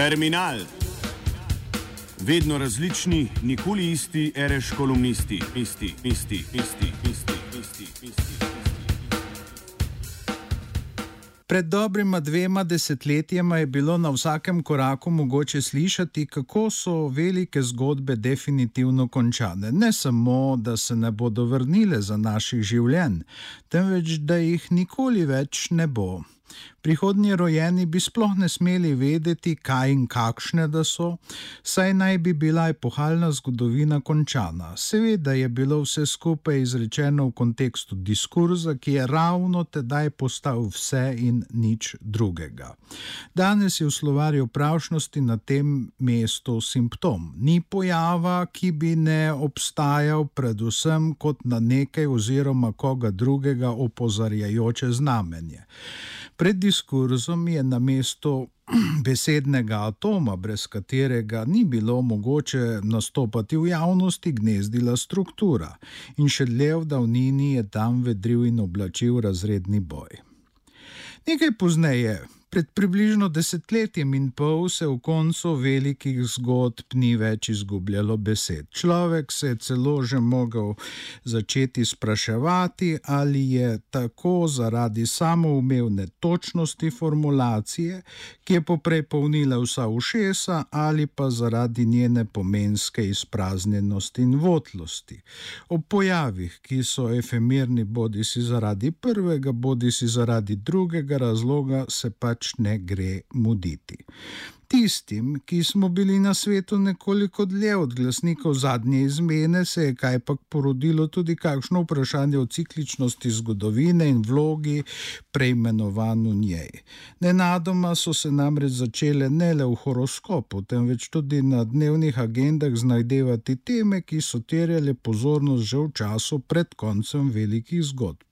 Terminal. Vedno različni, nikoli isti, reš kolumnisti, isti, isti, isti, isti, isti, isti. Pred dobrima dvema desetletjema je bilo na vsakem koraku mogoče slišati, kako so velike zgodbe definitivno končane. Ne samo, da se ne bodo vrnile za naših življenj, temveč da jih nikoli več ne bo. Prihodnji rojeni bi sploh ne smeli vedeti, kaj in kakšne da so, saj naj bi bila epohalna zgodovina končana. Seveda je bilo vse skupaj izrečeno v kontekstu diskurza, ki je ravno tedaj postal vse in nič drugega. Danes je v slovarju pravšnosti na tem mestu simptom. Ni pojava, ki bi ne obstajal predvsem kot na nekaj oziroma koga drugega opozarjajoče znamenje. Pred diskurzom je na mesto besednega atoma, brez katerega ni bilo mogoče nastopati v javnosti, gnezdila struktura in še dlje v davnini je tam vedril in oblačil razredni boj. Nekaj pozneje, Pred približno desetletjem in pol se v koncu velikih zgodb ni več izgubljalo besed. Človek se je celo že mogel začeti spraševati, ali je tako zaradi samoumevne točnosti formulacije, ki je poprej polnila vsa ušesa, ali pa zaradi njene pomenske izpraznjenosti in votlosti. Ob pojavih, ki so efemerni bodi si zaradi prvega, bodi si zaradi drugega razloga, se pač pač ne gre muditi. Tistim, ki smo bili na svetu nekoliko dlje od glasnikov zadnje izmene, se je kajpak porodilo tudi kakšno vprašanje o cikličnosti zgodovine in vlogi preimenovanju njej. Nenadoma so se namreč začele ne le v horoskopu, temveč tudi na dnevnih agendah znajdevati teme, ki so terjale pozornost že v času pred koncem velikih zgodb.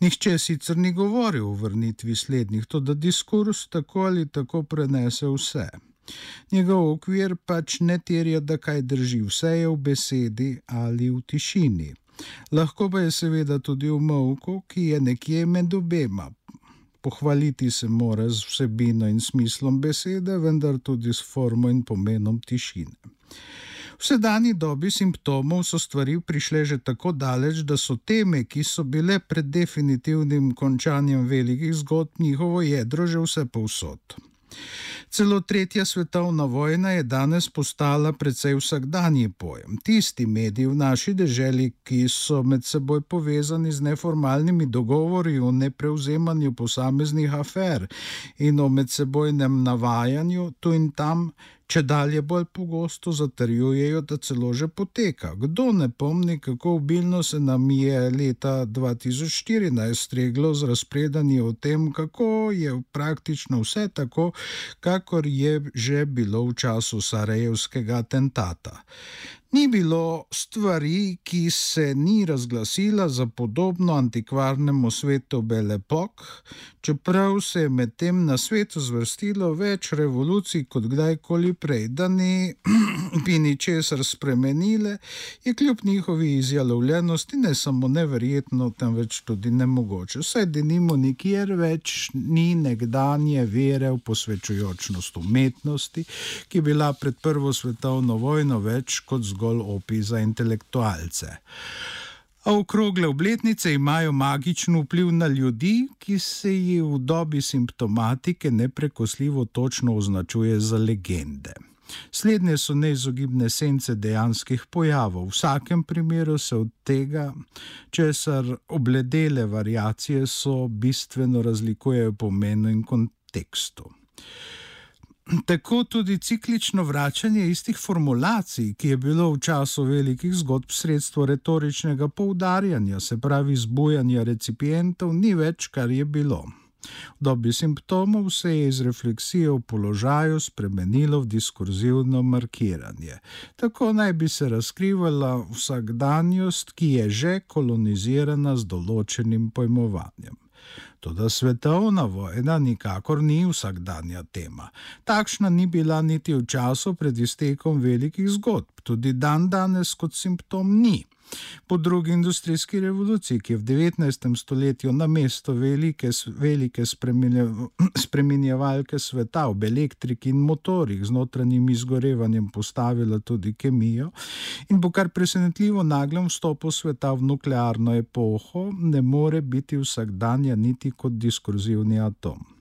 Nihče sicer ni govoril o vrnitvi slednjih, to da diskurs tako ali tako prenese vse. Njegov okvir pač ne terja, da kaj drži, vse je v besedi ali v tišini. Lahko pa je seveda tudi v mavku, ki je nekje med obema. Pohvaliti se mora z vsebino in smislom besede, vendar tudi s formo in pomenom tišine. V sedajni dobi simptomov so stvari prišle že tako daleč, da so teme, ki so bile pred definitivnim končanjem velikih zgodb, njihovo jedro že vse povsod. Celo tretja svetovna vojna je danes postala precej vsakdanji pojem. Tisti mediji v naši deželi, ki so med seboj povezani z neformalnimi dogovori o neprevzemanju posameznih afer in o medsebojnem navajanju tu in tam, če dalje bolj pogosto zatrjujejo, da celo že poteka. Kdo ne pomni, kako obilno se nam je leta 2014 streglo z razpredanji o tem, kako je praktično vse tako, kakor je že bilo v času Sarajevskega atentata. Ni bilo stvari, ki se ni razglasila za podobno antikvarnemu svetu Belepok, čeprav se je medtem na svetu zvrstilo več revolucij kot kdajkoli prej, da ni bi ničesar spremenile, je kljub njihovi izjalovljenosti ne samo neverjetno, temveč tudi nemogoče. Saj da nimo nikjer več ni nekdanje vere v posvečujočnost umetnosti, ki je bila pred prvo svetovno vojno več kot zgodovina zgolj opi za intelektualce. A okrogle obletnice imajo magičen vpliv na ljudi, ki se jih v dobi simptomatike neprekosljivo točno označuje za legende. Slednje so neizogibne sence dejanskih pojavov, v vsakem primeru se od tega, česar obledele variacije so bistveno razlikujejo po pomenu in kontekstu. Tako tudi ciklično vračanje istih formulacij, ki je bilo v času velikih zgodb sredstvo retoričnega poudarjanja, se pravi zbujanja recipientov, ni več, kar je bilo. V dobi simptomov se je iz refleksije v položaju spremenilo v diskurzivno markiranje. Tako naj bi se razkrivala vsakdanjost, ki je že kolonizirana z določenim pojmovanjem. Toda svetovna vojna nikakor ni vsakdanja tema. Takšna ni bila niti v času pred iztekom velikih zgodb, tudi dan danes kot simptom ni. Po drugi industrijski revoluciji, ki je v 19. stoletju na mesto velike, velike spremenjevalke sveta v elektriki in motorjih z notranjim izgorevanjem postavila tudi kemijo in bo kar presenetljivo naglem vstopu sveta v nuklearno epoho, ne more biti vsakdanja niti kot diskurzivni atom.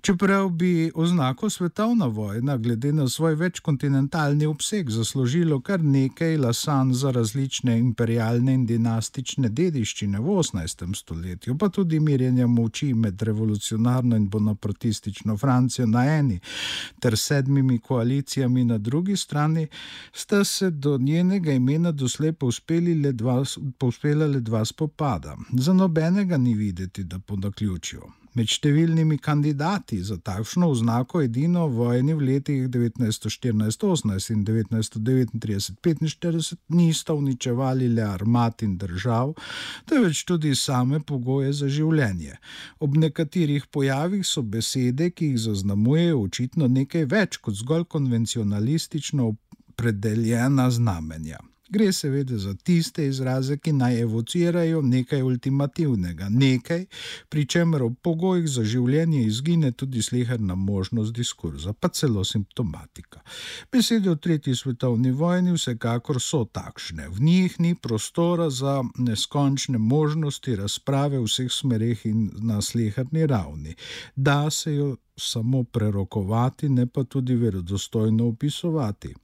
Čeprav bi oznako svetovna vojna, glede na svoj večkontinentalni obseg, zaslužilo kar nekaj lasan za različne imperialne in dinastične dediščine v 18. stoletju, pa tudi mirjenje moči med revolucionarno in bonapartistično Francijo na eni ter sedmimi koalicijami na drugi strani, sta se do njenega imena doslej povspela le, le dva spopada. Za nobenega ni videti, da po naključju. Med številnimi kandidati za takšno oznako edino vojni v letih 1914-18 in 1939-45 nista uničevali le armat in držav, temveč tudi same pogoje za življenje. Ob nekaterih pojavih so besede, ki jih zaznamujejo, očitno nekaj več kot zgolj konvencionalistično opredeljena znamenja. Gre seveda za tiste izraze, ki naj evocirajo nekaj ultimativnega, nekaj, pri čemer v pogojih za življenje izgine tudi sleherna možnost diskurza, pa celo simptomatika. Besede v tretji svetovni vojni vsekakor so takšne, v njih ni prostora za neskončne možnosti razprave v vseh smereh in na sleherni ravni. Da se jo samo prerokovati, ne pa tudi verodostojno opisovati.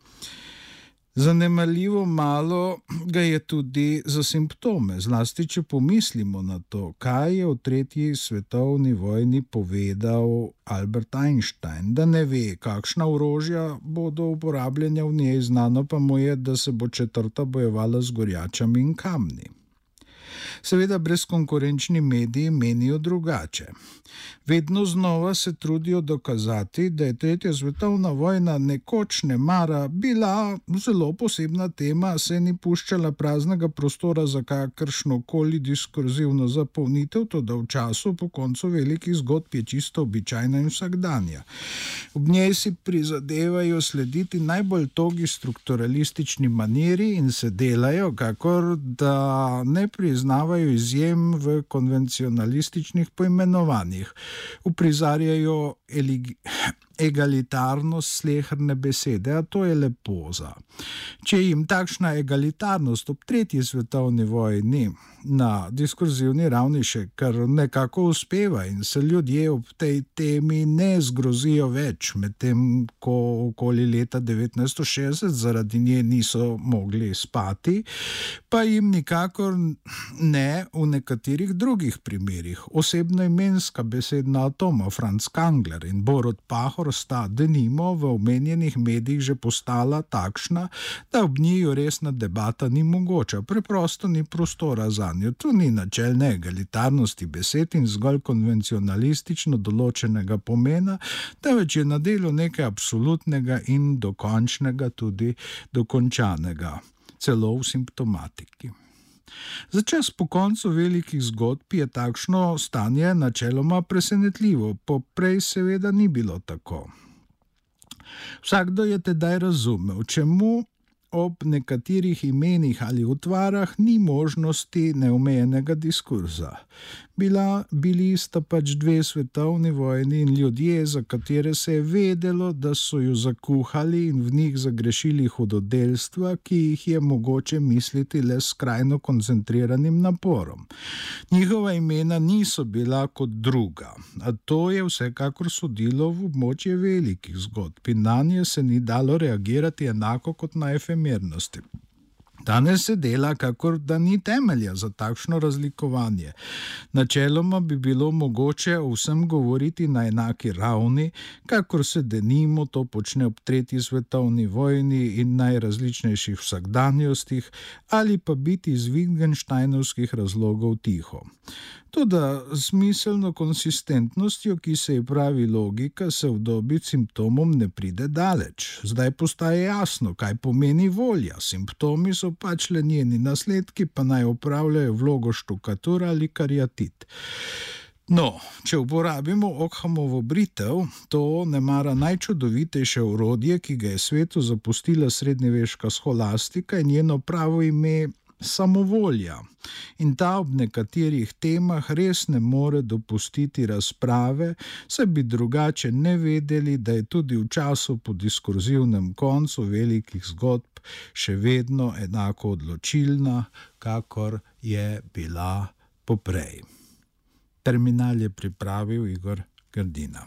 Zanemarljivo malo ga je tudi za simptome, zlasti če pomislimo na to, kaj je v tretji svetovni vojni povedal Albert Einstein, da ne ve, kakšna orožja bodo uporabljena v njej, znano pa mu je, da se bo četrta bojevala z gorjačami in kamni. Seveda, brezkonkurenčni mediji menijo drugače. Vedno znova se trudijo dokazati, da je tretja svetovna vojna nekoč ne mara bila zelo posebna tema, se ni puščala praznega prostora za kakršno koli diskurzivno zapolnitev, to da v času po koncu velikih zgodb je čisto običajna in vsakdanja. Ob njej si prizadevajo slediti najbolj togi strukturalistični maniri in se delajo, kakor da ne priznavajo upoštevajo izjem v konvencionalističnih poimenovanjih, uprizarjajo egalitarnost sleherne besede, a to je lepo za. Če jim takšna egalitarnost ob tretji svetovni vojni na diskurzivni ravni še kar nekako uspeva in se ljudje ob tej temi ne zgrozijo več, medtem ko okoli leta 1960 zaradi nje niso mogli spati, pa jim nikakor ne v nekaterih drugih primerih. Osebno imenska besedna atoma Franz Kangler in Borod Pahor sta denimo v omenjenih medijih že postala takšna, da ob njiju resna debata ni mogoča, preprosto ni prostora za njo. Tu ni načelne egalitarnosti besed in zgolj konvencionalistično določenega pomena, temveč je na delu nekaj absolutnega in dokončnega, tudi dokončanega, celo v simptomatiki. Za čas po koncu velikih zgodb je takšno stanje načeloma presenetljivo, poprej seveda ni bilo tako. Vsakdo je tedaj razumel, čemu ob nekaterih imenih ali utvarah ni možnosti neomejenega diskurza. Bila, bili sta pač dve svetovni vojni in ljudje, za katere se je vedelo, da so jo zakuhali in v njih zagrešili hudodelstva, ki jih je mogoče misliti le s skrajno koncentriranim naporom. Njihova imena niso bila kot druga, a to je vsekakor sodilo v območje velikih zgodb in na nje se ni dalo reagirati enako kot na efemernosti. Danes se dela, kakor da ni temelja za takšno razlikovanje. Načeloma bi bilo mogoče o vsem govoriti na enaki ravni, kakor se denimo to počne ob tretji svetovni vojni in najrazličnejših vsakdanjostih, ali pa biti iz Wittgensteinovskih razlogov tiho. Tudi z miselno konsistentnostjo, ki se ji pravi logika, se v dobi simptomom ne pride daleč. Zdaj postaje jasno, kaj pomeni volja. Simptomi so pač le njeni nasledki, pa naj upravljajo vlogo štukatura ali karjatit. No, če uporabimo Okhamovo britev, to ne mara najčudovitejše urodje, ki ga je svetu zapustila srednjeveška scholastika in njeno pravo ime samovolja. In ta ob nekaterih temah res ne more dopustiti razprave, saj bi drugače ne vedeli, da je tudi v času po diskurzivnem koncu velikih zgodb še vedno enako odločilna, kakor je bila poprej. Terminal je pripravil Igor Gardina.